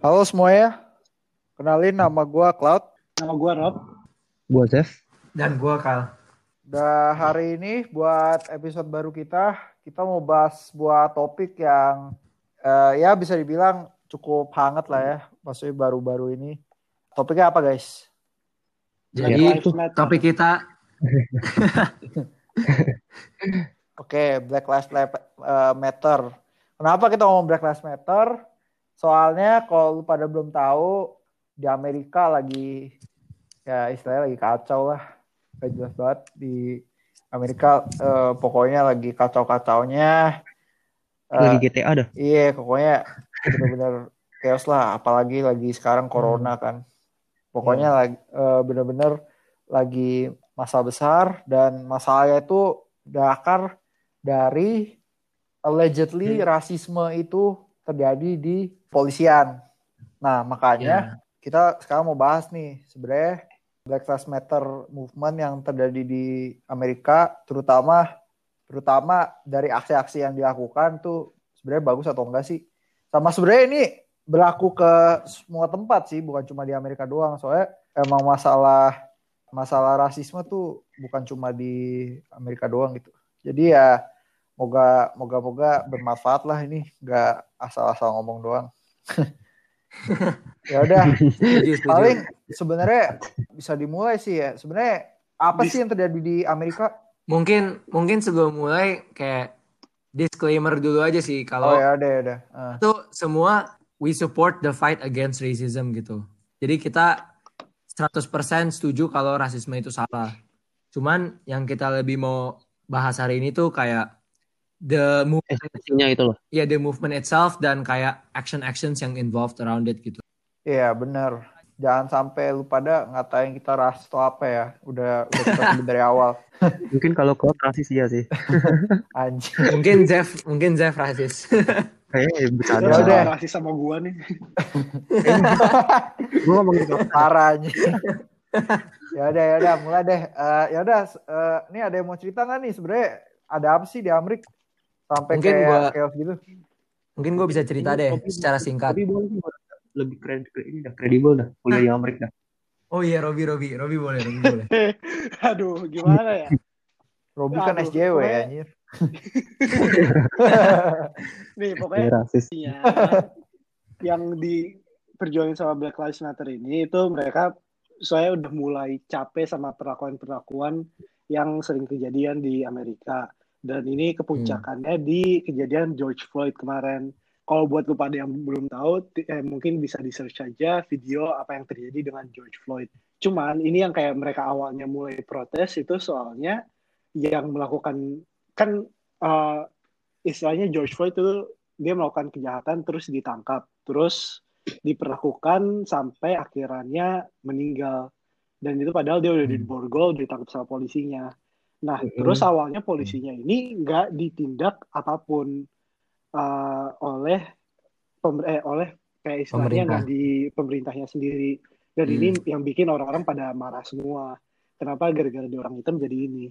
Halo semuanya, kenalin nama gue Cloud. Nama gue Rob. Gue Jeff. Dan gue Kal. Dan hari ini buat episode baru kita, kita mau bahas sebuah topik yang uh, ya bisa dibilang cukup hangat lah ya, maksudnya baru-baru ini. Topiknya apa guys? Jadi topik kita Oke, okay, Black Lives eh, Matter. Kenapa kita ngomong Black Lives Matter? Soalnya kalau lu pada belum tahu di Amerika lagi ya istilahnya lagi kacau lah. Gak jelas banget di Amerika uh, pokoknya lagi kacau-kacaunya. Uh, lagi GTA dah. Iya, pokoknya bener-bener chaos lah. Apalagi lagi sekarang corona kan. Pokoknya hmm. lagi uh, bener-bener lagi masa besar dan masalahnya itu dakar dari allegedly hmm. rasisme itu terjadi di polisian. Nah, makanya yeah. kita sekarang mau bahas nih sebenarnya Black Lives Matter movement yang terjadi di Amerika terutama terutama dari aksi-aksi yang dilakukan tuh sebenarnya bagus atau enggak sih? Sama sebenarnya ini berlaku ke semua tempat sih, bukan cuma di Amerika doang. Soalnya emang masalah masalah rasisme tuh bukan cuma di Amerika doang gitu. Jadi ya moga moga moga bermanfaat lah ini nggak asal-asal ngomong doang ya udah. Paling sebenarnya bisa dimulai sih ya. Sebenarnya apa sih yang terjadi di Amerika? Mungkin mungkin sebelum mulai kayak disclaimer dulu aja sih kalau oh, ya udah ya udah. Uh. itu semua we support the fight against racism gitu. Jadi kita 100% setuju kalau rasisme itu salah. Cuman yang kita lebih mau bahas hari ini tuh kayak the movement itu loh. Iya, yeah, the movement itself dan kayak action actions yang involved around it gitu. Iya, yeah, bener. Jangan sampai lu pada ngatain kita ras atau apa ya. Udah udah kita dari awal. mungkin kalau kau rasis iya sih. Anjir. Mungkin Jeff, mungkin Jeff rasis. Eh, bercanda. Ya udah rasis sama gua nih. gua ngomongin parah aja. ya udah ya udah mulai deh. Uh, ya udah uh, ini ada yang mau cerita nggak nih sebenarnya ada apa sih di Amerika sampai mungkin kayak gua, chaos gitu. mungkin gue bisa cerita deh Robby, secara singkat. Boleh lebih keren ini dah kredibel dah kuliah di Amerika. Oh iya Robi Robi Robi boleh Robi boleh. Aduh gimana ya? Robi kan SJW ya anjir. Nih pokoknya ya, yang di perjuangan sama Black Lives Matter ini itu mereka saya udah mulai capek sama perlakuan-perlakuan yang sering kejadian di Amerika dan ini kepuncakannya hmm. di kejadian George Floyd kemarin. Kalau buat lu pada yang belum tahu, eh, mungkin bisa di search aja video apa yang terjadi dengan George Floyd. Cuman ini yang kayak mereka awalnya mulai protes itu soalnya yang melakukan kan uh, istilahnya George Floyd itu dia melakukan kejahatan terus ditangkap, terus diperlakukan sampai akhirnya meninggal. Dan itu padahal dia udah hmm. di borgol, ditangkap sama polisinya. Nah, mm -hmm. terus awalnya polisinya ini nggak ditindak apa pun uh, oleh pemer eh, oleh kayak istilahnya nggak di pemerintahnya sendiri. Dan hmm. ini yang bikin orang-orang pada marah semua. Kenapa gara-gara di orang hitam jadi ini?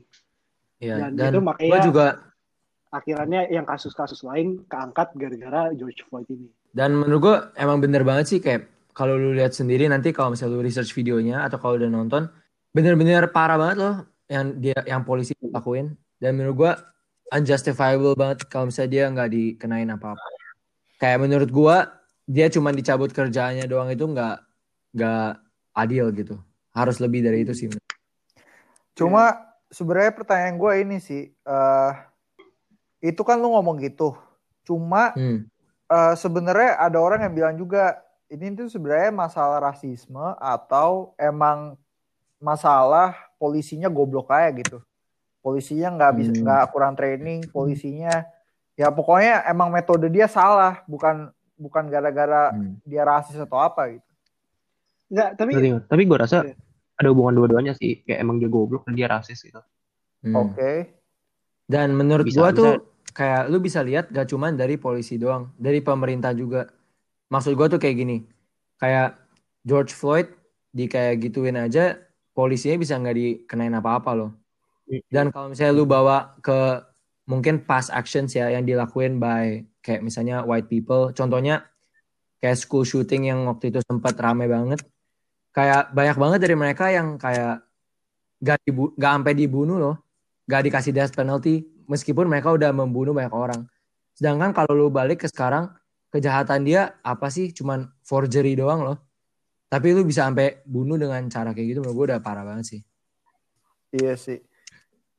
Ya, dan, dan itu makanya juga akhirnya yang kasus-kasus lain keangkat gara-gara George Floyd ini. Dan menurut gue emang bener banget sih kayak kalau lu lihat sendiri nanti kalau misalnya lu research videonya atau kalau udah nonton bener-bener parah banget loh yang dia yang polisi lakuin. Dan menurut gue unjustifiable banget kalau misalnya dia nggak dikenain apa-apa. Kayak menurut gue dia cuma dicabut kerjaannya doang itu nggak nggak adil gitu. Harus lebih dari itu sih cuma sebenarnya pertanyaan gue ini sih uh, itu kan lu ngomong gitu. Cuma hmm. uh, sebenarnya ada orang yang bilang juga ini tuh sebenarnya masalah rasisme atau emang masalah polisinya goblok kayak gitu. Polisinya nggak bisa hmm. nggak hmm. kurang training, polisinya ya pokoknya emang metode dia salah, bukan bukan gara-gara hmm. dia rasis atau apa gitu. Enggak, tapi tapi gue rasa ya. ada hubungan dua-duanya sih, kayak emang dia goblok dan dia rasis gitu. Hmm. Oke. Okay. Dan menurut gue tuh kayak lu bisa lihat gak cuman dari polisi doang, dari pemerintah juga. Maksud gue tuh kayak gini, kayak George Floyd di kayak gituin aja polisinya bisa nggak dikenain apa-apa loh. Iya. Dan kalau misalnya lu bawa ke mungkin past actions ya yang dilakuin by kayak misalnya white people, contohnya kayak school shooting yang waktu itu sempat rame banget. Kayak banyak banget dari mereka yang kayak gak, dibu gak sampai dibunuh loh. Gak dikasih death penalty. Meskipun mereka udah membunuh banyak orang. Sedangkan kalau lu balik ke sekarang kejahatan dia apa sih? Cuman forgery doang loh tapi lu bisa sampai bunuh dengan cara kayak gitu menurut gue udah parah banget sih iya sih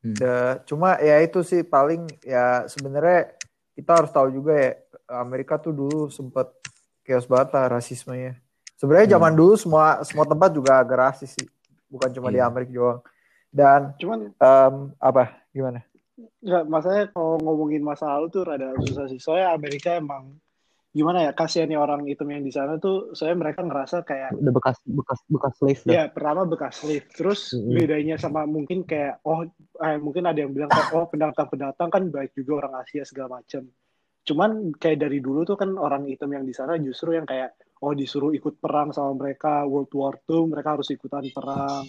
hmm. cuma ya itu sih paling ya sebenarnya kita harus tahu juga ya Amerika tuh dulu sempet chaos banget lah rasismenya. Sebenarnya hmm. zaman dulu semua semua tempat juga agak rasis sih, bukan cuma yeah. di iya. Amerika doang. Dan cuman um, apa gimana? Enggak, masalahnya kalau ngomongin masa lalu tuh rada susah sih. Soalnya Amerika emang gimana ya kasihannya orang hitam yang di sana tuh saya mereka ngerasa kayak udah bekas bekas bekas slave ya pertama bekas slave terus mm -hmm. bedanya sama mungkin kayak oh eh, mungkin ada yang bilang kayak oh pendatang pendatang kan baik juga orang Asia segala macam cuman kayak dari dulu tuh kan orang hitam yang di sana justru yang kayak oh disuruh ikut perang sama mereka World War II mereka harus ikutan perang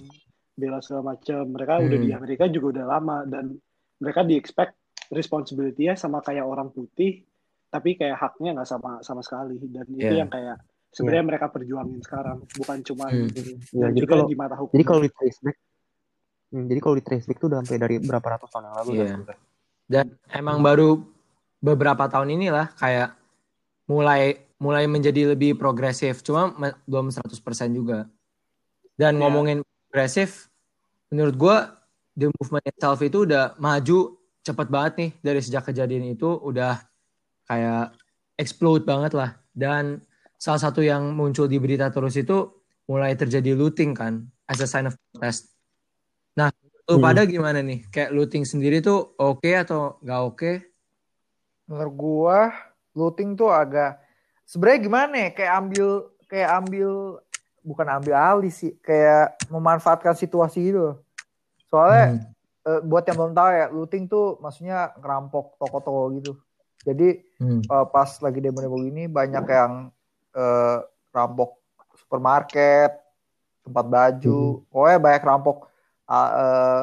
bela segala macam mereka hmm. udah di hmm. Amerika juga udah lama dan mereka di expect responsibility-nya sama kayak orang putih tapi kayak haknya nggak sama sama sekali dan yeah. itu yang kayak sebenarnya yeah. mereka perjuangin sekarang bukan cuma hmm. gitu. Ya, jadi kalau di mata hukum. Jadi kalau di trace back hmm, jadi kalau di trace back tuh udah sampai dari berapa ratus tahun yang lalu yeah. dan emang baru beberapa tahun inilah kayak mulai mulai menjadi lebih progresif cuma belum 100% juga dan yeah. ngomongin progresif menurut gue the movement itself itu udah maju cepet banget nih dari sejak kejadian itu udah kayak explode banget lah dan salah satu yang muncul di berita terus itu mulai terjadi looting kan as a sign of protest nah lu hmm. pada gimana nih kayak looting sendiri tuh oke okay atau gak oke okay? menurut gua looting tuh agak sebenarnya gimana ya kayak ambil kayak ambil bukan ambil alih sih kayak memanfaatkan situasi gitu soalnya hmm. uh, buat yang belum tahu ya looting tuh maksudnya ngerampok toko-toko gitu jadi hmm. uh, pas lagi demo-demo ini banyak yang uh, rampok supermarket tempat baju hmm. pokoknya banyak rampok uh, uh,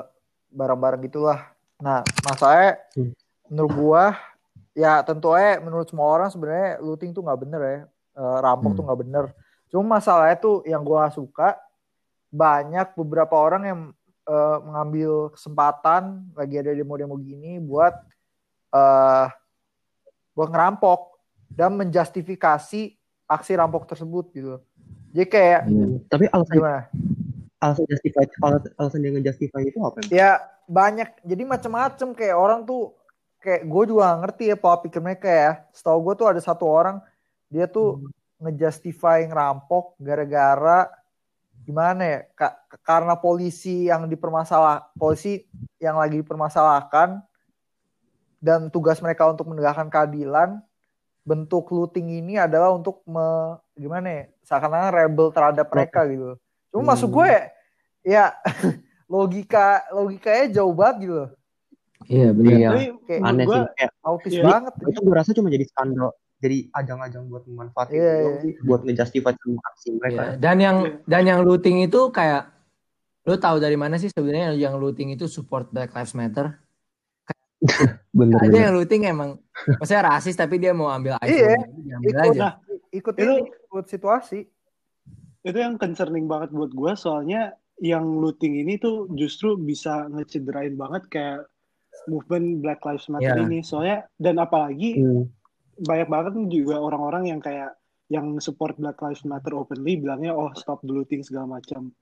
barang-barang gitulah nah masalahnya hmm. menurut gua ya tentu aja menurut semua orang sebenarnya looting tuh nggak bener ya uh, rampok hmm. tuh nggak bener cuma masalahnya tuh yang gue suka banyak beberapa orang yang uh, mengambil kesempatan lagi ada demo-demo gini buat uh, buat ngerampok dan menjustifikasi aksi rampok tersebut gitu jadi kayak hmm. tapi alasan gimana? alasan justify alasan dia ngejustify itu apa ya banyak jadi macam-macam kayak orang tuh kayak gue juga ngerti ya pola pikir mereka ya. Setahu gue tuh ada satu orang dia tuh hmm. ngejustify ngerampok gara-gara gimana ya? Ka karena polisi yang dipermasalah polisi yang lagi dipermasalahkan dan tugas mereka untuk menegakkan keadilan bentuk looting ini adalah untuk me, gimana ya seakan-akan rebel terhadap mereka gitu cuma hmm. masuk gue ya, ya logika logikanya jauh banget gitu Iya benar. Iya. Kayak aneh gua, sih. Kayak autis iya. banget. Itu gue rasa cuma jadi skandal. Jadi ajang-ajang buat memanfaatkan iya, iya. buat ngejustify aksi mereka. Iya. Dan yang dan yang looting itu kayak lu tahu dari mana sih sebenarnya yang looting itu support Black Lives Matter? bener, ada bener. yang looting emang maksudnya rasis tapi dia mau ambil iPhone iya, ikut, aja. Nah, ikut itu, ikut situasi itu yang concerning banget buat gue soalnya yang looting ini tuh justru bisa ngecederain banget kayak movement Black Lives Matter yeah. ini soalnya dan apalagi hmm. banyak banget juga orang-orang yang kayak yang support Black Lives Matter openly bilangnya oh stop looting segala macam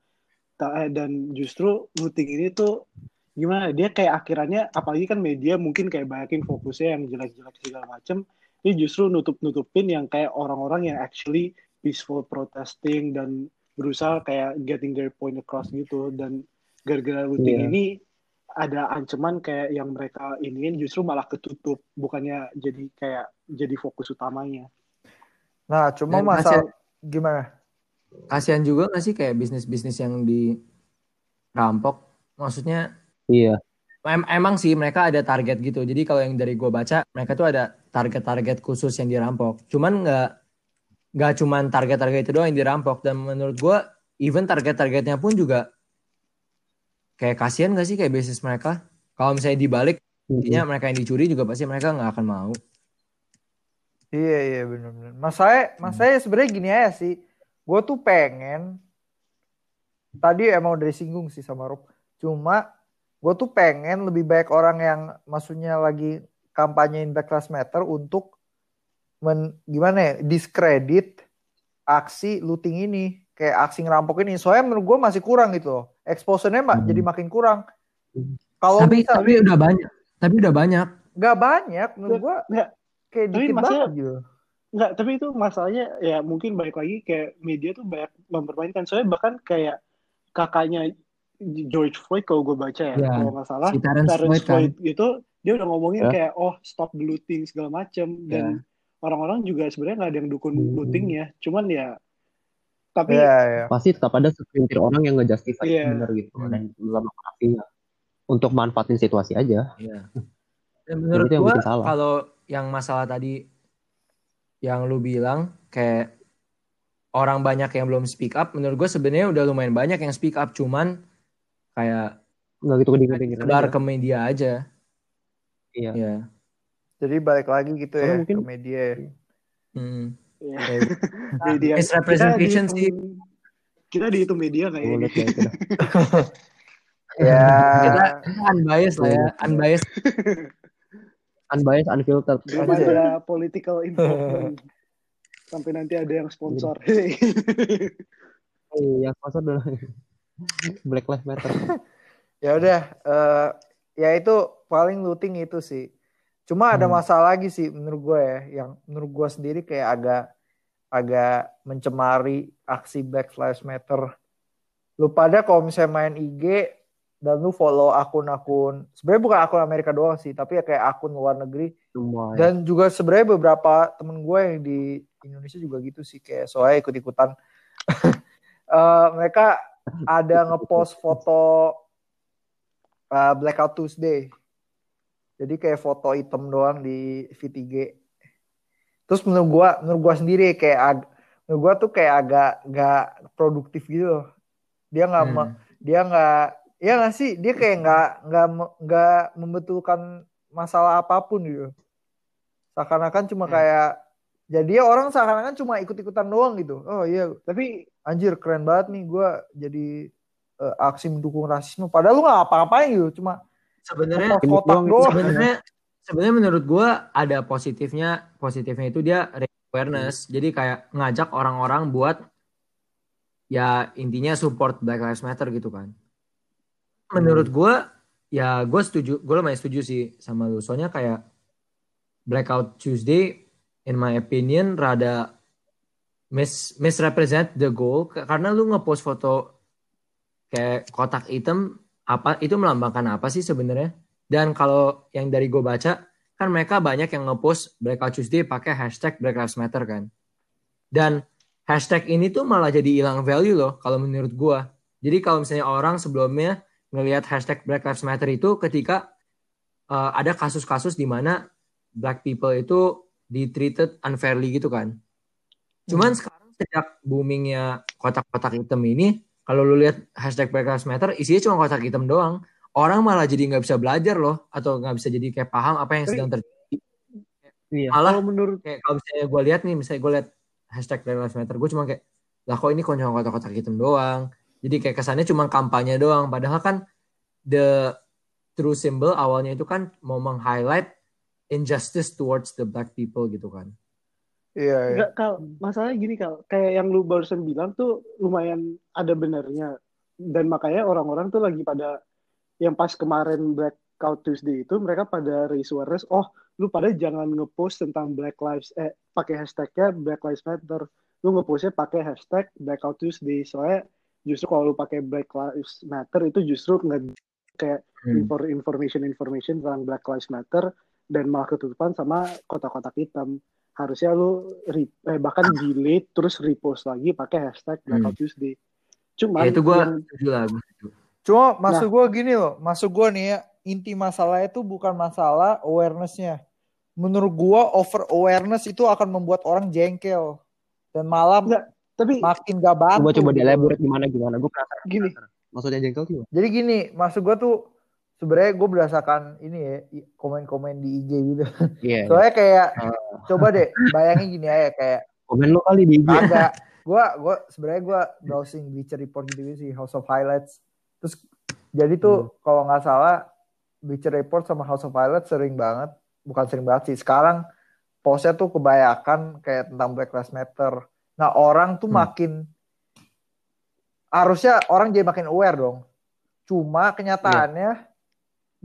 eh, dan justru looting ini tuh gimana dia kayak akhirannya apalagi kan media mungkin kayak banyakin fokusnya yang jelek-jelek segala macam ini justru nutup-nutupin yang kayak orang-orang yang actually peaceful protesting dan berusaha kayak getting their point across gitu dan gara-gara looting yeah. ini ada ancaman kayak yang mereka ingin justru malah ketutup bukannya jadi kayak jadi fokus utamanya. Nah, cuma Dan masalah kasihan, gimana? Kasihan juga gak sih kayak bisnis-bisnis yang dirampok? Maksudnya Iya. Em emang sih mereka ada target gitu. Jadi kalau yang dari gue baca, mereka tuh ada target-target khusus yang dirampok. Cuman nggak nggak cuman target-target itu doang yang dirampok. Dan menurut gue, even target-targetnya pun juga kayak kasihan gak sih kayak bisnis mereka kalau misalnya dibalik intinya mm -hmm. mereka yang dicuri juga pasti mereka nggak akan mau Iya iya benar-benar. Mas saya mas saya sebenarnya gini aja sih. Gue tuh pengen tadi emang udah disinggung sih sama Rob. Cuma gue tuh pengen lebih baik orang yang maksudnya lagi kampanyein Black Lives Matter untuk men, gimana ya diskredit aksi looting ini. Kayak aksi ngerampok ini. Soalnya menurut gue masih kurang gitu loh. Exposure-nya hmm. jadi makin kurang. Kalau tapi bisa, tapi udah banyak. Tapi udah banyak. Nggak banyak. Menurut gue nggak. kayak tapi dikit banget gitu nggak tapi itu masalahnya ya mungkin balik lagi kayak media tuh banyak mempermainkan. Soalnya bahkan kayak kakaknya George Floyd kalau gue baca ya, yeah. kalau nggak salah si Terence, Terence Floyd, kan. Floyd kan. itu dia udah ngomongin yeah. kayak oh stop looting segala macem dan yeah. orang-orang juga sebenarnya nggak ada yang dukung hmm. looting ya cuman ya tapi yeah, yeah. pasti tetap ada segelintir orang yang ngejustify yeah. benar gitu hmm. dan lama ya untuk manfaatin situasi aja. Yeah. Dan menurut gue kalau yang masalah tadi yang lu bilang kayak orang banyak yang belum speak up, menurut gue sebenarnya udah lumayan banyak yang speak up, cuman kayak nggak gitu kedengeran sebar ke media aja. Iya. Ya. jadi balik lagi gitu ya mungkin... ke media ya. hmm. Ya. media representation sih. kita dihitung media kayak ini ya. Kita unbiased lah ya unbiased. Unbiased unfiltered. Ada political involvement. Sampai nanti ada yang sponsor. Iya sponsor dulu Black Lives Matter. ya udah, uh, ya itu paling looting itu sih. Cuma ada hmm. masalah lagi sih menurut gue ya, yang menurut gue sendiri kayak agak agak mencemari aksi Black Lives Matter. Lu pada kalau misalnya main IG dan lu follow akun-akun, sebenarnya bukan akun Amerika doang sih, tapi ya kayak akun luar negeri. Ya. Dan juga sebenarnya beberapa temen gue yang di Indonesia juga gitu sih, kayak soalnya ikut-ikutan. uh, mereka ada ngepost foto uh, Blackout Tuesday. Jadi kayak foto item doang di V3. Terus menurut gua, menurut gua sendiri kayak ag, menurut gua tuh kayak agak nggak produktif gitu loh. Dia nggak hmm. dia nggak ya nggak sih dia kayak nggak nggak nggak membetulkan masalah apa pun gitu. Seakan-akan cuma hmm. kayak jadi orang seakan-akan cuma ikut-ikutan doang gitu. Oh iya, tapi anjir keren banget nih gue jadi uh, aksi mendukung rasisme. Padahal lu gak apa-apain gitu cuma sebenarnya sebenarnya sebenarnya menurut gue ada positifnya positifnya itu dia awareness. Jadi kayak ngajak orang-orang buat ya intinya support Black Lives Matter gitu kan. Menurut gue ya gue setuju gue lumayan setuju sih sama lu. Soalnya kayak Blackout Tuesday in my opinion rada mis misrepresent the goal. Karena lu ngepost foto kayak kotak hitam apa itu melambangkan apa sih sebenarnya? Dan kalau yang dari gue baca kan mereka banyak yang ngepost Blackout Tuesday pakai hashtag Black Lives Matter kan? Dan hashtag ini tuh malah jadi hilang value loh kalau menurut gue jadi kalau misalnya orang sebelumnya ngelihat hashtag Black Lives Matter itu ketika uh, ada kasus-kasus di mana black people itu di treated unfairly gitu kan Cuman hmm. sekarang sejak boomingnya kotak-kotak hitam ini, kalau lu lihat hashtag Black Lives Matter, isinya cuma kotak hitam doang. Orang malah jadi nggak bisa belajar loh, atau nggak bisa jadi kayak paham apa yang sedang terjadi. Iya. Malah kalau menurut kayak kalau misalnya gue lihat nih, misalnya gue lihat hashtag Black Lives Matter, gue cuma kayak, lah kok ini cuma kotak-kotak hitam doang. Jadi kayak kesannya cuma kampanye doang. Padahal kan the true symbol awalnya itu kan mau meng-highlight injustice towards the black people gitu kan. Iya, iya. Enggak, Kal. Masalahnya gini, Kal. Kayak yang lu barusan bilang tuh lumayan ada benernya. Dan makanya orang-orang tuh lagi pada yang pas kemarin Blackout Tuesday itu mereka pada raise awareness, oh lu pada jangan ngepost tentang Black Lives eh pakai hashtagnya Black Lives Matter. Lu ngepostnya pakai hashtag Blackout Tuesday. Soalnya justru kalau lu pakai Black Lives Matter itu justru nggak kayak hmm. information information tentang Black Lives Matter dan malah ketutupan sama kotak-kotak hitam harusnya lu eh, bahkan delete terus repost lagi pakai hashtag Blackout hmm. Tuesday. Cuma ya, itu gue yang... Cuma maksud nah, gue gini loh, maksud gue nih ya inti masalah itu bukan masalah awarenessnya. Menurut gue over awareness itu akan membuat orang jengkel dan malam Nggak, tapi makin gak. Gue coba gitu. dielaborate gimana gimana gue penasaran. Gini, maksudnya jengkel sih. Jadi gini, maksud gue tuh sebenarnya gue berdasarkan ini ya komen-komen di IG gitu. Yeah, Soalnya kayak uh. coba deh bayangin gini aja kayak komen lo kali di IG. Agak. Gue gue sebenarnya gue browsing Bleacher Report gitu sih House of Highlights. Terus jadi tuh hmm. kalau nggak salah Bleacher Report sama House of Highlights sering banget, bukan sering banget sih. Sekarang postnya tuh kebanyakan kayak tentang Black Lives Matter. Nah orang tuh hmm. makin harusnya orang jadi makin aware dong. Cuma kenyataannya yeah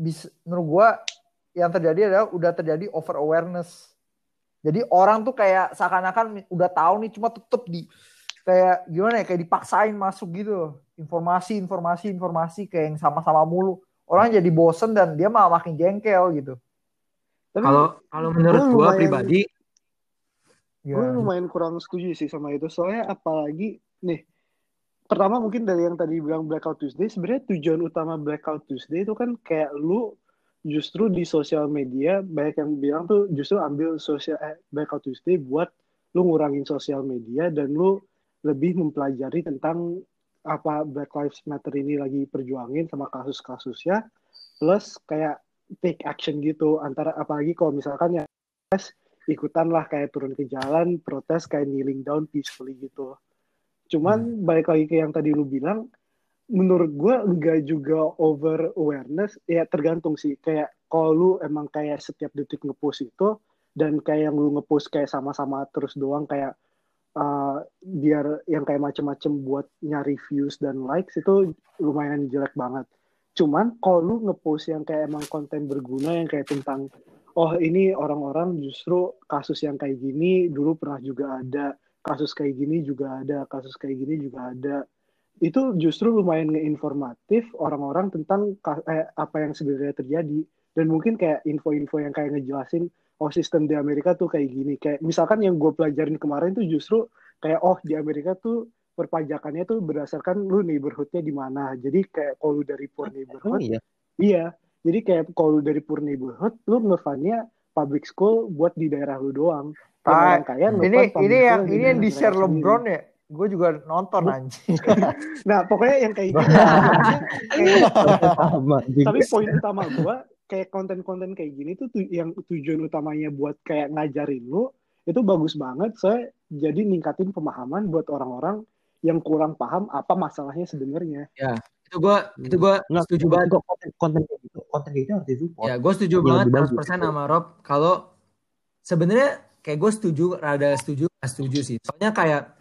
bisa menurut gua yang terjadi adalah udah terjadi over awareness. Jadi orang tuh kayak seakan-akan udah tahu nih cuma tetep di kayak gimana ya kayak dipaksain masuk gitu informasi informasi informasi kayak yang sama-sama mulu orang jadi bosen dan dia malah makin jengkel gitu kalau kalau menurut gua lumayan, pribadi ya. gue lumayan kurang setuju sih sama itu soalnya apalagi nih pertama mungkin dari yang tadi bilang Blackout Tuesday, sebenarnya tujuan utama Blackout Tuesday itu kan kayak lu justru di sosial media banyak yang bilang tuh justru ambil sosial eh, Blackout Tuesday buat lu ngurangin sosial media dan lu lebih mempelajari tentang apa Black Lives Matter ini lagi perjuangin sama kasus-kasusnya plus kayak take action gitu antara apalagi kalau misalkan ya ikutan lah kayak turun ke jalan protes kayak kneeling down peacefully gitu Cuman hmm. balik lagi ke yang tadi lu bilang, menurut gue enggak juga over awareness. Ya tergantung sih. Kayak kalau lu emang kayak setiap detik ngepost itu, dan kayak yang lu ngepost kayak sama-sama terus doang kayak uh, biar yang kayak macem-macem buat nyari views dan likes itu lumayan jelek banget. Cuman kalau lu ngepost yang kayak emang konten berguna yang kayak tentang oh ini orang-orang justru kasus yang kayak gini dulu pernah juga ada kasus kayak gini juga ada, kasus kayak gini juga ada. Itu justru lumayan ngeinformatif orang-orang tentang eh, apa yang sebenarnya terjadi. Dan mungkin kayak info-info yang kayak ngejelasin, oh sistem di Amerika tuh kayak gini. Kayak misalkan yang gue pelajarin kemarin tuh justru kayak, oh di Amerika tuh perpajakannya tuh berdasarkan lu neighborhoodnya di mana. Jadi kayak kalau lu dari poor oh, neighborhood, oh, iya. iya. Jadi kayak kalau lu dari poor neighborhood, lu ngefannya public school buat di daerah lu doang. Ah, kaya, ini ini yang ini yang di share LeBron ya. Gue juga nonton anjing. nah, pokoknya yang kayak gitu. Tapi poin utama gue kayak konten-konten kayak gini tuh yang tujuan utamanya buat kayak ngajarin lu itu bagus banget saya jadi ningkatin pemahaman buat orang-orang yang kurang paham apa masalahnya sebenarnya. Ya, itu gue itu gue setuju banget kok konten konten gitu konten gitu harus disupport. Ya, gue setuju banget 100% sama Rob kalau sebenarnya kayak gue setuju rada setuju gak setuju sih. Soalnya kayak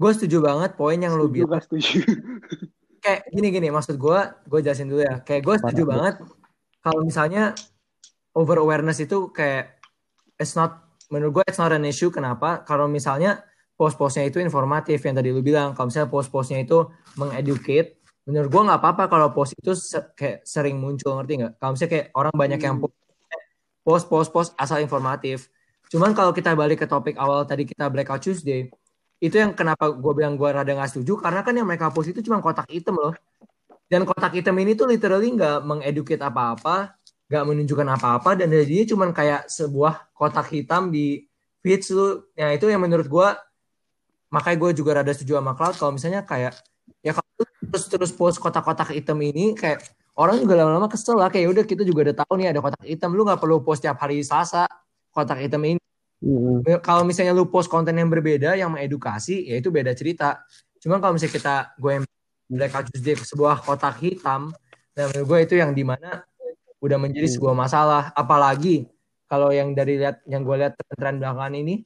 gue setuju banget poin yang lu bilang. setuju. Kayak gini gini maksud gue gue jelasin dulu ya. Kayak gue setuju Parah, banget kalau misalnya over awareness itu kayak it's not menurut gue it's not an issue. Kenapa? Kalau misalnya post-postnya itu informatif yang tadi lu bilang. Kalau misalnya post-postnya itu mengeducate menurut gue nggak apa-apa kalau post itu se kayak sering muncul. Ngerti nggak? Kalau misalnya kayak orang banyak hmm. yang post post post asal informatif Cuman kalau kita balik ke topik awal tadi kita Blackout Tuesday, itu yang kenapa gue bilang gue rada gak setuju, karena kan yang mereka post itu cuma kotak hitam loh. Dan kotak hitam ini tuh literally nggak mengeduket apa-apa, nggak menunjukkan apa-apa, dan jadinya cuma kayak sebuah kotak hitam di feeds lu. Ya itu yang menurut gue, makanya gue juga rada setuju sama Cloud, kalau misalnya kayak, ya kalau terus terus post kotak-kotak hitam ini kayak orang juga lama-lama kesel lah kayak ya udah kita juga udah tahu nih ada kotak hitam lu nggak perlu post tiap hari Selasa kotak hitam ini. Mm. Kalau misalnya lu post konten yang berbeda yang mengedukasi, ya itu beda cerita. Cuma kalau misalnya kita gue yang Blackout Tuesday sebuah kotak hitam, dan menurut gue itu yang di mana udah menjadi mm. sebuah masalah. Apalagi kalau yang dari lihat yang gue lihat tren belakangan ini,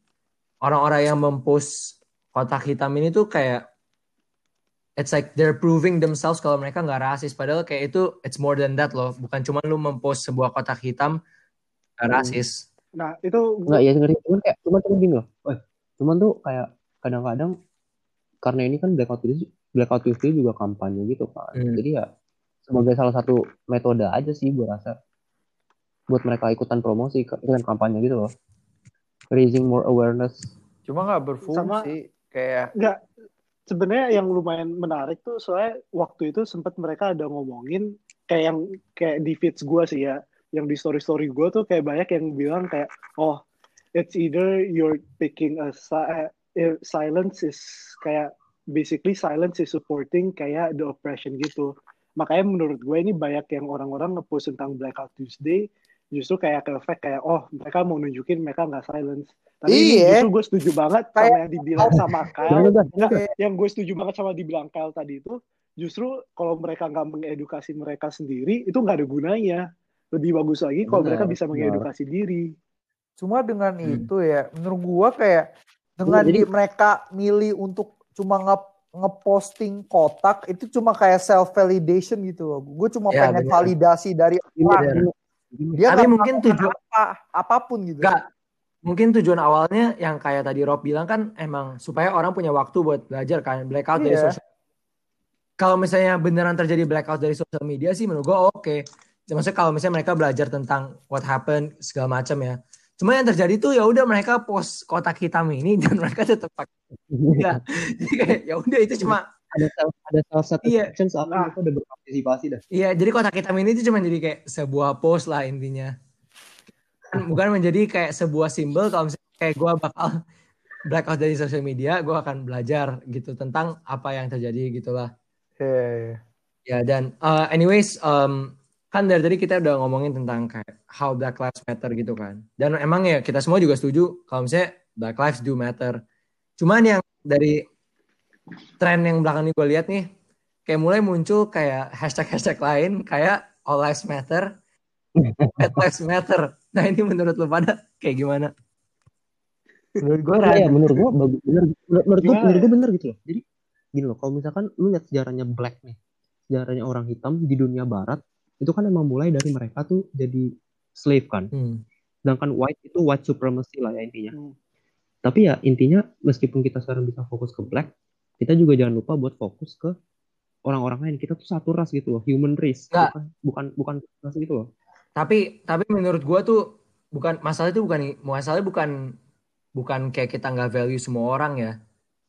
orang-orang yang mempost kotak hitam ini tuh kayak it's like they're proving themselves kalau mereka nggak rasis padahal kayak itu it's more than that loh bukan cuma lu mempost sebuah kotak hitam rasis Nah, itu Enggak, ya ngerti. Cuman kayak, cuman cuman gini loh. Oh, cuman tuh kayak kadang-kadang karena ini kan blackout Tuesday, blackout Tuesday juga kampanye gitu kan. Hmm. Jadi ya sebagai salah satu metode aja sih gue rasa buat mereka ikutan promosi ikutan kampanye gitu loh. Raising more awareness. Cuma nggak berfungsi Sama, kayak nggak sebenarnya yang lumayan menarik tuh soalnya waktu itu sempat mereka ada ngomongin kayak yang kayak di feeds gue sih ya yang di story story gue tuh kayak banyak yang bilang kayak oh it's either you're picking a si eh, silence is kayak basically silence is supporting kayak the oppression gitu. Makanya menurut gue ini banyak yang orang-orang ngepost tentang Blackout Tuesday justru kayak ke efek kayak oh mereka mau nunjukin mereka nggak silence. Tapi iya. justru gue setuju banget kayak, sama yang dibilang sama Kyle. Yang gue setuju banget sama dibilang Kyle tadi itu justru kalau mereka nggak mengedukasi mereka sendiri itu nggak ada gunanya lebih bagus lagi kalau mereka bisa mengedukasi benar. diri cuma dengan hmm. itu ya menurut gue kayak dengan Jadi, mereka milih untuk cuma nge ngeposting kotak itu cuma kayak self validation gitu loh. Gue cuma ya, pengen bener. validasi dari orang. Dia Tapi mungkin tujuan apa, apa pun gitu. Gak, mungkin tujuan awalnya yang kayak tadi Rob bilang kan emang supaya orang punya waktu buat belajar kan blackout iya. dari sosial. Kalau misalnya beneran terjadi blackout dari sosial media sih menurut gue oke. Okay. Maksudnya kalau misalnya mereka belajar tentang what happened segala macam ya. Cuma yang terjadi tuh ya udah mereka post kotak hitam ini dan mereka tetap pakai. ya. Jadi kayak ya udah itu cuma ada ada salah satu iya. section soal nah. udah berpartisipasi dah. Iya, jadi kotak hitam ini tuh cuma jadi kayak sebuah post lah intinya. Bukan menjadi kayak sebuah simbol kalau misalnya kayak gue bakal blackout dari sosial media, gue akan belajar gitu tentang apa yang terjadi gitulah. Iya. Yeah, yeah. Ya dan uh, anyways um, kan dari tadi kita udah ngomongin tentang kayak how Black Lives Matter gitu kan. Dan emang ya kita semua juga setuju kalau misalnya Black Lives do matter. Cuman yang dari tren yang belakang ini gue lihat nih kayak mulai muncul kayak hashtag-hashtag lain kayak All Lives Matter, All Lives Matter. Nah ini menurut lo pada kayak gimana? Menurut gue ya, menurut gue bagus, bener, menurut gue, menurut gue bener gitu loh. Jadi gini loh, kalau misalkan lu lihat sejarahnya Black nih, sejarahnya orang hitam di dunia Barat itu kan emang mulai dari mereka tuh jadi slave kan. Hmm. Sedangkan white itu white supremacy lah ya intinya. Hmm. Tapi ya intinya meskipun kita sekarang bisa fokus ke black, kita juga jangan lupa buat fokus ke orang-orang lain kita tuh satu ras gitu loh human race Nggak. bukan bukan bukan ras gitu loh tapi tapi menurut gua tuh bukan masalah itu bukan masalahnya bukan bukan kayak kita nggak value semua orang ya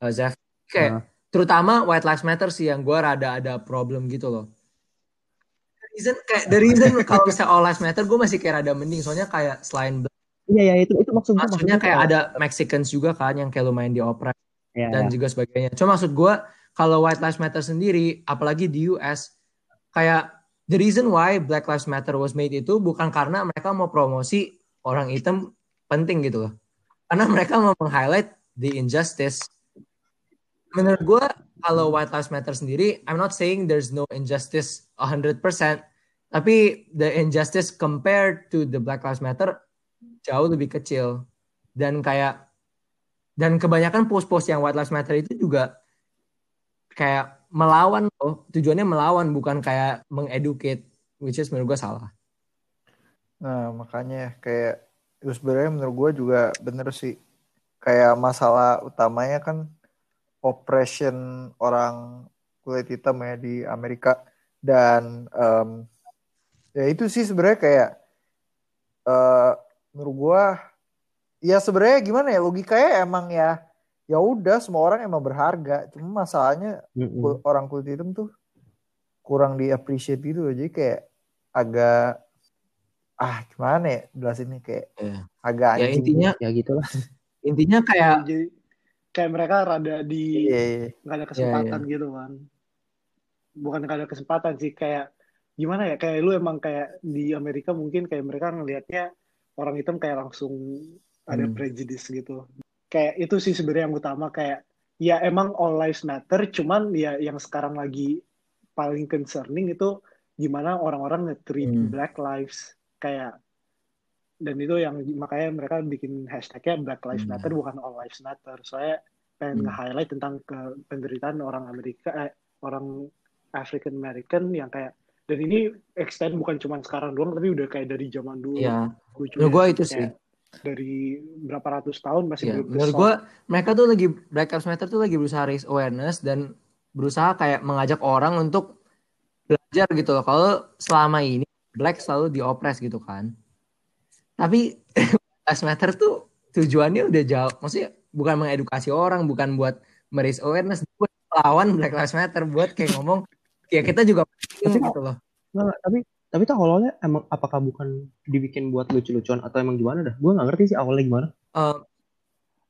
uh, Zef kayak nah. terutama white lives matter sih yang gua rada ada problem gitu loh reason kayak the reason kalau misalnya all lives matter gue masih kayak rada mending soalnya kayak selain Iya ya itu itu maksudnya maksudnya kayak ada Mexicans juga kan yang kayak lumayan dioprek yeah, dan yeah. juga sebagainya. Cuma maksud gue kalau White Lives Matter sendiri, apalagi di US, kayak the reason why Black Lives Matter was made itu bukan karena mereka mau promosi orang hitam penting gitu loh. Karena mereka mau meng-highlight the injustice. Menurut gue kalau White Lives Matter sendiri, I'm not saying there's no injustice 100%, tapi the injustice compared to the Black Lives Matter jauh lebih kecil. Dan kayak dan kebanyakan post-post yang White Lives Matter itu juga kayak melawan loh. Tujuannya melawan bukan kayak mengeducate. Which is menurut gue salah. Nah makanya kayak itu sebenarnya menurut gue juga bener sih. Kayak masalah utamanya kan oppression orang kulit hitam ya di Amerika. Dan um, ya itu sih sebenarnya kayak uh, menurut gue ya sebenarnya gimana ya logikanya emang ya ya udah semua orang emang berharga cuma masalahnya mm-hmm. orang kulit hitam tuh kurang di appreciate gitu jadi kayak agak ah gimana ya ini kayak yeah. agak ya intinya ya gitulah intinya kayak jadi, kayak mereka rada di yeah, yeah. gak ada kesempatan yeah, yeah. gitu kan bukan gak ada kesempatan sih kayak gimana ya kayak lu emang kayak di Amerika mungkin kayak mereka ngelihatnya orang hitam kayak langsung ada hmm. prejudice gitu kayak itu sih sebenarnya yang utama kayak ya emang all lives matter cuman ya yang sekarang lagi paling concerning itu gimana orang-orang nge-treat hmm. black lives kayak dan itu yang makanya mereka bikin hashtagnya Black Lives Matter hmm. bukan All Lives Matter. Soalnya pengen hmm. nge-highlight tentang ke penderitaan orang Amerika, eh, orang African American yang kayak dan ini extend bukan cuma sekarang doang tapi udah kayak dari zaman dulu. Iya. Gue itu sih dari berapa ratus tahun masih yeah. menurut gue mereka tuh lagi Black Lives Matter tuh lagi berusaha raise awareness dan berusaha kayak mengajak orang untuk belajar gitu loh kalau selama ini Black selalu diopres gitu kan tapi Black Lives Matter tuh tujuannya udah jauh maksudnya bukan mengedukasi orang bukan buat meris awareness buat lawan Black Lives Matter buat kayak ngomong ya kita juga gitu loh Nggak, tapi tapi tuh awalnya emang apakah bukan dibikin buat lucu-lucuan atau emang gimana dah? Gue nggak ngerti sih awalnya gimana. Uh,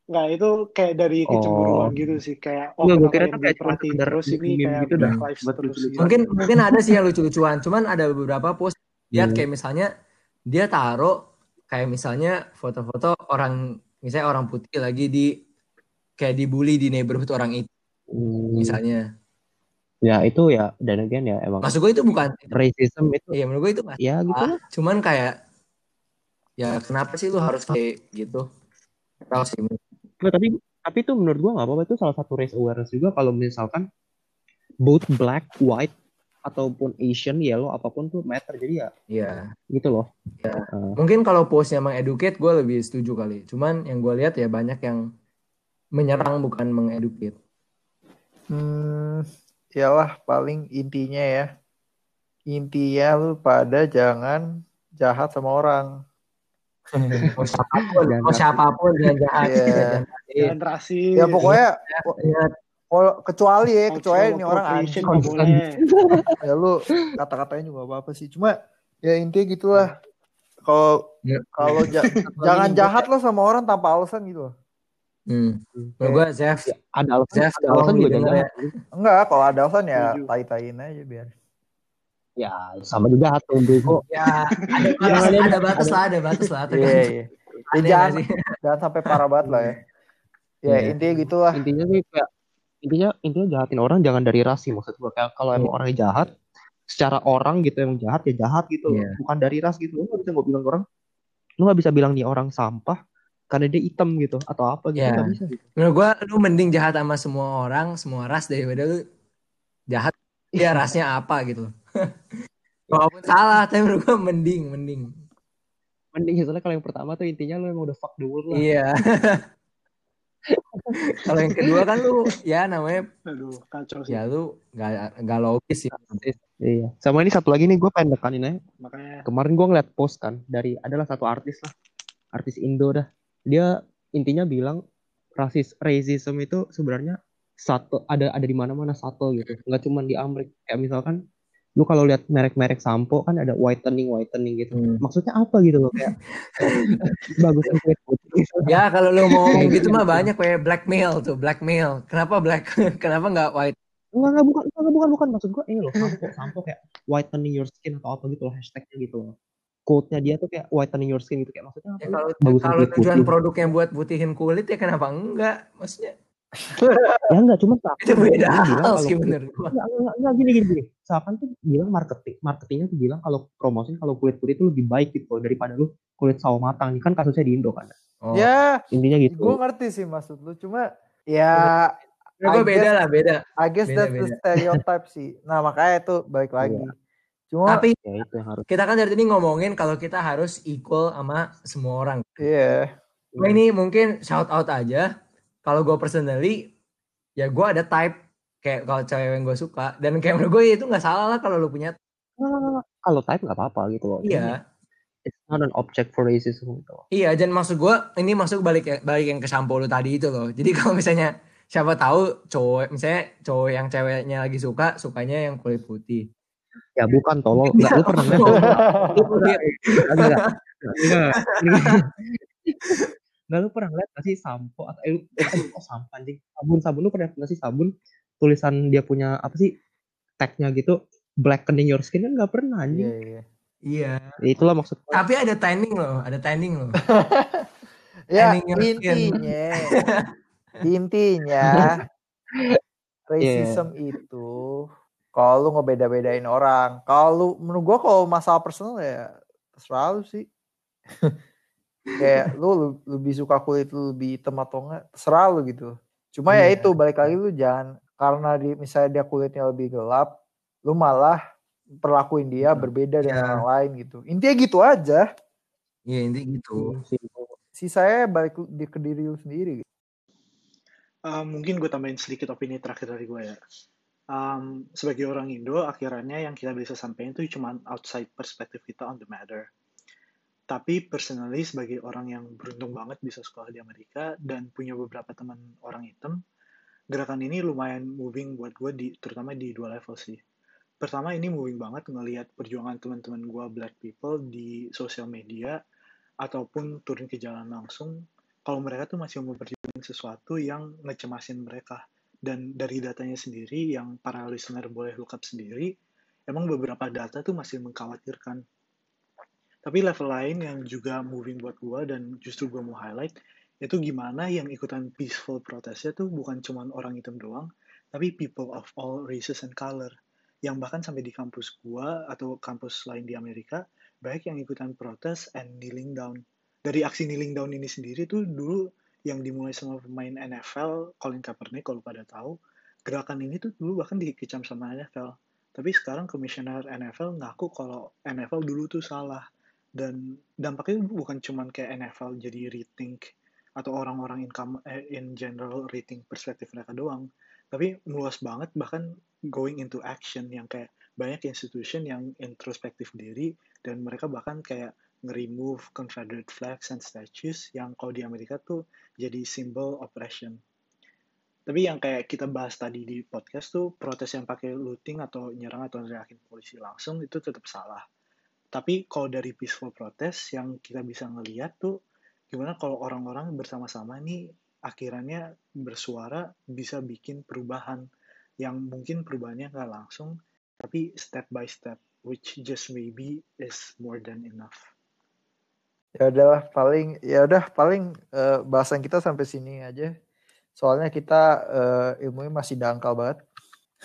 Enggak, itu kayak dari kecemburuan oh. gitu sih. Kayak, oh, Nggak, kira kayak perhatiin terus ini kayak gitu dah. Terus gitu. Mungkin mungkin ada sih yang lucu-lucuan. Cuman ada beberapa post lihat hmm. kayak misalnya dia taruh kayak misalnya foto-foto orang misalnya orang putih lagi di kayak dibully di neighborhood orang itu hmm. misalnya ya itu ya dan again ya emang maksud gue itu bukan racism itu iya menurut gue itu ya gitu ah, cuman kayak ya kenapa sih lu harus kayak gitu tahu sih Nggak, tapi tapi itu menurut gue nggak apa-apa itu salah satu race awareness juga kalau misalkan both black white ataupun Asian, yellow, apa pun tuh matter. Jadi ya, iya. gitu loh. Ya. Uh. Mungkin kalau postnya mengeducate, gue lebih setuju kali. Cuman yang gue lihat ya banyak yang menyerang bukan mengeducate. Hmm, iyalah paling intinya ya. Intinya lu pada jangan jahat sama orang. mau siapa pun, mau siapa pun jangan jahat. Yeah. Jangan rasis. Ya pokoknya ya, kalau kecuali ya, kecuali ini orang anjing ya lu kata-katanya juga apa apa sih. Cuma ya intinya gitulah. Kalau ya. kalau ja jangan jahat lo sama orang tanpa alasan gitu. Hmm. Kalau gue Zef, ya, ada alasan, Zef, ada alasan juga jangan. Ya. Enggak, kalau ada alasan ya tai-taiin aja biar. Ya, sama juga hati. Ya, ada, ada, ada batas lah, ada batas lah. Iya, iya. Ya, jangan, jangan sampai parah banget lah ya. Ya, yeah. intinya gitulah. Intinya sih kayak intinya intinya jahatin orang jangan dari ras sih maksud gue kayak kalau emang yeah. orangnya jahat secara orang gitu emang jahat ya jahat gitu yeah. bukan dari ras gitu lu gak bisa gue bilang orang lu gak bisa bilang nih orang sampah karena dia hitam gitu atau apa gitu yeah. gak bisa gitu. menurut gue lu mending jahat sama semua orang semua ras daripada lu jahat dia rasnya apa gitu walaupun salah tapi menurut gue mending mending mending soalnya kalau yang pertama tuh intinya lu emang udah fuck the world lah iya Kalau yang kedua kan lu ya namanya Aduh, kacau sih. Ya lu gak, gak logis sih. Iya. Sama ini satu lagi nih gue pengen dekanin aja. Makanya kemarin gue ngeliat post kan dari adalah satu artis lah. Artis Indo dah. Dia intinya bilang rasis racism itu sebenarnya satu ada ada di mana-mana satu gitu. Nggak cuma di Amerika. Kayak misalkan lu kalau lihat merek-merek sampo kan ada whitening whitening gitu hmm. maksudnya apa gitu loh kayak bagus kulit putih ya kalau lu mau gitu mah banyak kayak blackmail tuh blackmail kenapa black kenapa nggak white Enggak, enggak, bukan, enggak, bukan, bukan. Maksud gue ini loh, sampo, sampo kayak whitening your skin atau apa gitu loh, hashtagnya gitu loh. Quote-nya dia tuh kayak whitening your skin gitu. Kayak maksudnya apa? Ya, kalau, bagus kalau tujuan produk yang buat putihin kulit ya kenapa enggak? Maksudnya ya enggak cuma itu beda sih bener enggak, enggak, enggak, gini gini gini Seakan tuh bilang marketing marketingnya tuh bilang kalau promosi kalau kulit kulit itu lebih baik gitu daripada lu kulit sawo matang ini kan kasusnya di Indo kan oh. ya intinya gitu gue ngerti sih maksud lu cuma ya Ya, gue beda lah, beda. I guess beda, that's beda. the stereotype sih. Nah, makanya itu balik lagi. Iya. Cuma tapi ya itu harus. kita kan dari tadi ngomongin kalau kita harus equal sama semua orang. Iya. Yeah. Nah, ini mungkin shout out aja kalau gue personally ya gue ada type kayak kalau cewek yang gue suka dan kayak menurut gue itu nggak salah lah kalau lu punya kalau type nggak apa-apa gitu loh iya it's not an object for racism gitu iya dan maksud gue ini masuk balik balik yang ke sampo lu tadi itu loh jadi kalau misalnya siapa tahu cowok misalnya cowok yang ceweknya lagi suka sukanya yang kulit putih ya bukan tolong nggak lu pernah nggak Nggak lu pernah lihat gak sih sampo atau eh, eh oh sampo anjing sabun sabun lu pernah nggak sih sabun tulisan dia punya apa sih tagnya gitu blackening your skin kan nggak pernah anjing. Iya iya. Iya. Ya, itulah maksud. Tapi ada tanning loh, ada tanning loh. ya intinya intinya racism yeah. itu kalau lu ngebeda-bedain orang, kalau lu menurut gua kalau masalah personal ya terserah sih. kayak lu lebih suka kulit lu lebih hitam atau enggak terserah lu gitu cuma yeah. ya iya. itu balik lagi lu jangan karena di misalnya dia kulitnya lebih gelap lu malah perlakuin dia hmm. berbeda yeah. dengan orang lain gitu intinya gitu aja iya yeah, intinya gitu si saya balik di ke diri lu sendiri gitu. uh, mungkin gue tambahin sedikit opini terakhir dari gue ya um, sebagai orang Indo akhirnya yang kita bisa sampaikan itu cuma outside perspective kita on the matter. Tapi personally sebagai orang yang beruntung banget bisa sekolah di Amerika dan punya beberapa teman orang hitam, gerakan ini lumayan moving buat gue di terutama di dua level sih. Pertama ini moving banget ngelihat perjuangan teman-teman gue black people di sosial media ataupun turun ke jalan langsung. Kalau mereka tuh masih memperjuangkan sesuatu yang ngecemasin mereka dan dari datanya sendiri yang para listener boleh look sendiri emang beberapa data tuh masih mengkhawatirkan. Tapi level lain yang juga moving buat gue dan justru gue mau highlight itu gimana yang ikutan peaceful protesnya tuh bukan cuma orang hitam doang tapi people of all races and color. Yang bahkan sampai di kampus gue atau kampus lain di Amerika banyak yang ikutan protes and kneeling down. Dari aksi kneeling down ini sendiri tuh dulu yang dimulai sama pemain NFL Colin Kaepernick kalau pada tahu gerakan ini tuh dulu bahkan dikecam sama NFL tapi sekarang komisioner NFL ngaku kalau NFL dulu tuh salah. Dan dampaknya bukan cuman kayak NFL jadi rethink atau orang-orang in, eh, in general rating perspektif mereka doang. Tapi meluas banget bahkan going into action yang kayak banyak institution yang introspektif diri dan mereka bahkan kayak nge-remove Confederate flags and statues yang kalau di Amerika tuh jadi symbol oppression. Tapi yang kayak kita bahas tadi di podcast tuh protes yang pakai looting atau nyerang atau neriakin polisi langsung itu tetap salah. Tapi kalau dari peaceful protest yang kita bisa ngeliat tuh gimana kalau orang-orang bersama-sama nih akhirnya bersuara bisa bikin perubahan yang mungkin perubahannya nggak langsung tapi step by step which just maybe is more than enough ya udahlah paling ya udah paling uh, bahasan kita sampai sini aja soalnya kita uh, ilmunya masih dangkal banget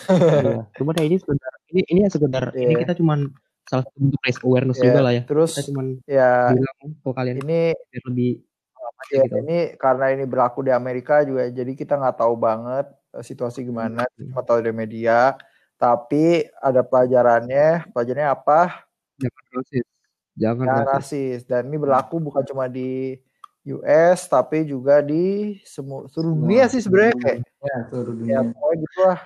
iya. cuma ya ini sekedar ini ini sekedar yeah. ini kita cuman salah satu bentuk raise awareness yeah. juga lah ya terus kita cuman ya bilang kalian ini lebih ya, gitu. ini karena ini berlaku di Amerika juga jadi kita nggak tahu banget uh, situasi gimana hmm. cuma tahu dari media tapi ada pelajarannya pelajarannya apa jangan Jangan ya, rasis. Dan ini berlaku bukan cuma di US tapi juga di semua seluruh dunia sih sebenarnya kayak. Ya, seluruh dunia. Ya, pokoknya gitu lah.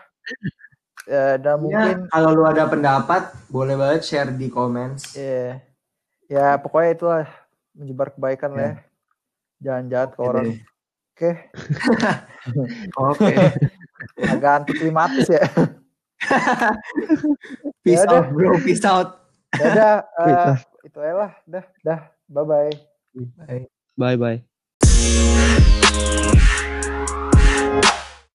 Ya, dan ya, mungkin kalau lu ada pendapat boleh banget share di comments. Ya, ya pokoknya itulah menyebar kebaikan ya. lah ya. Jangan jahat ke orang. Oke. Oke. Agak anti klimatis ya. peace ya out bro, peace out. Dadah, uh, itu aja lah. Dah, dah. Bye-bye. Bye. Bye-bye.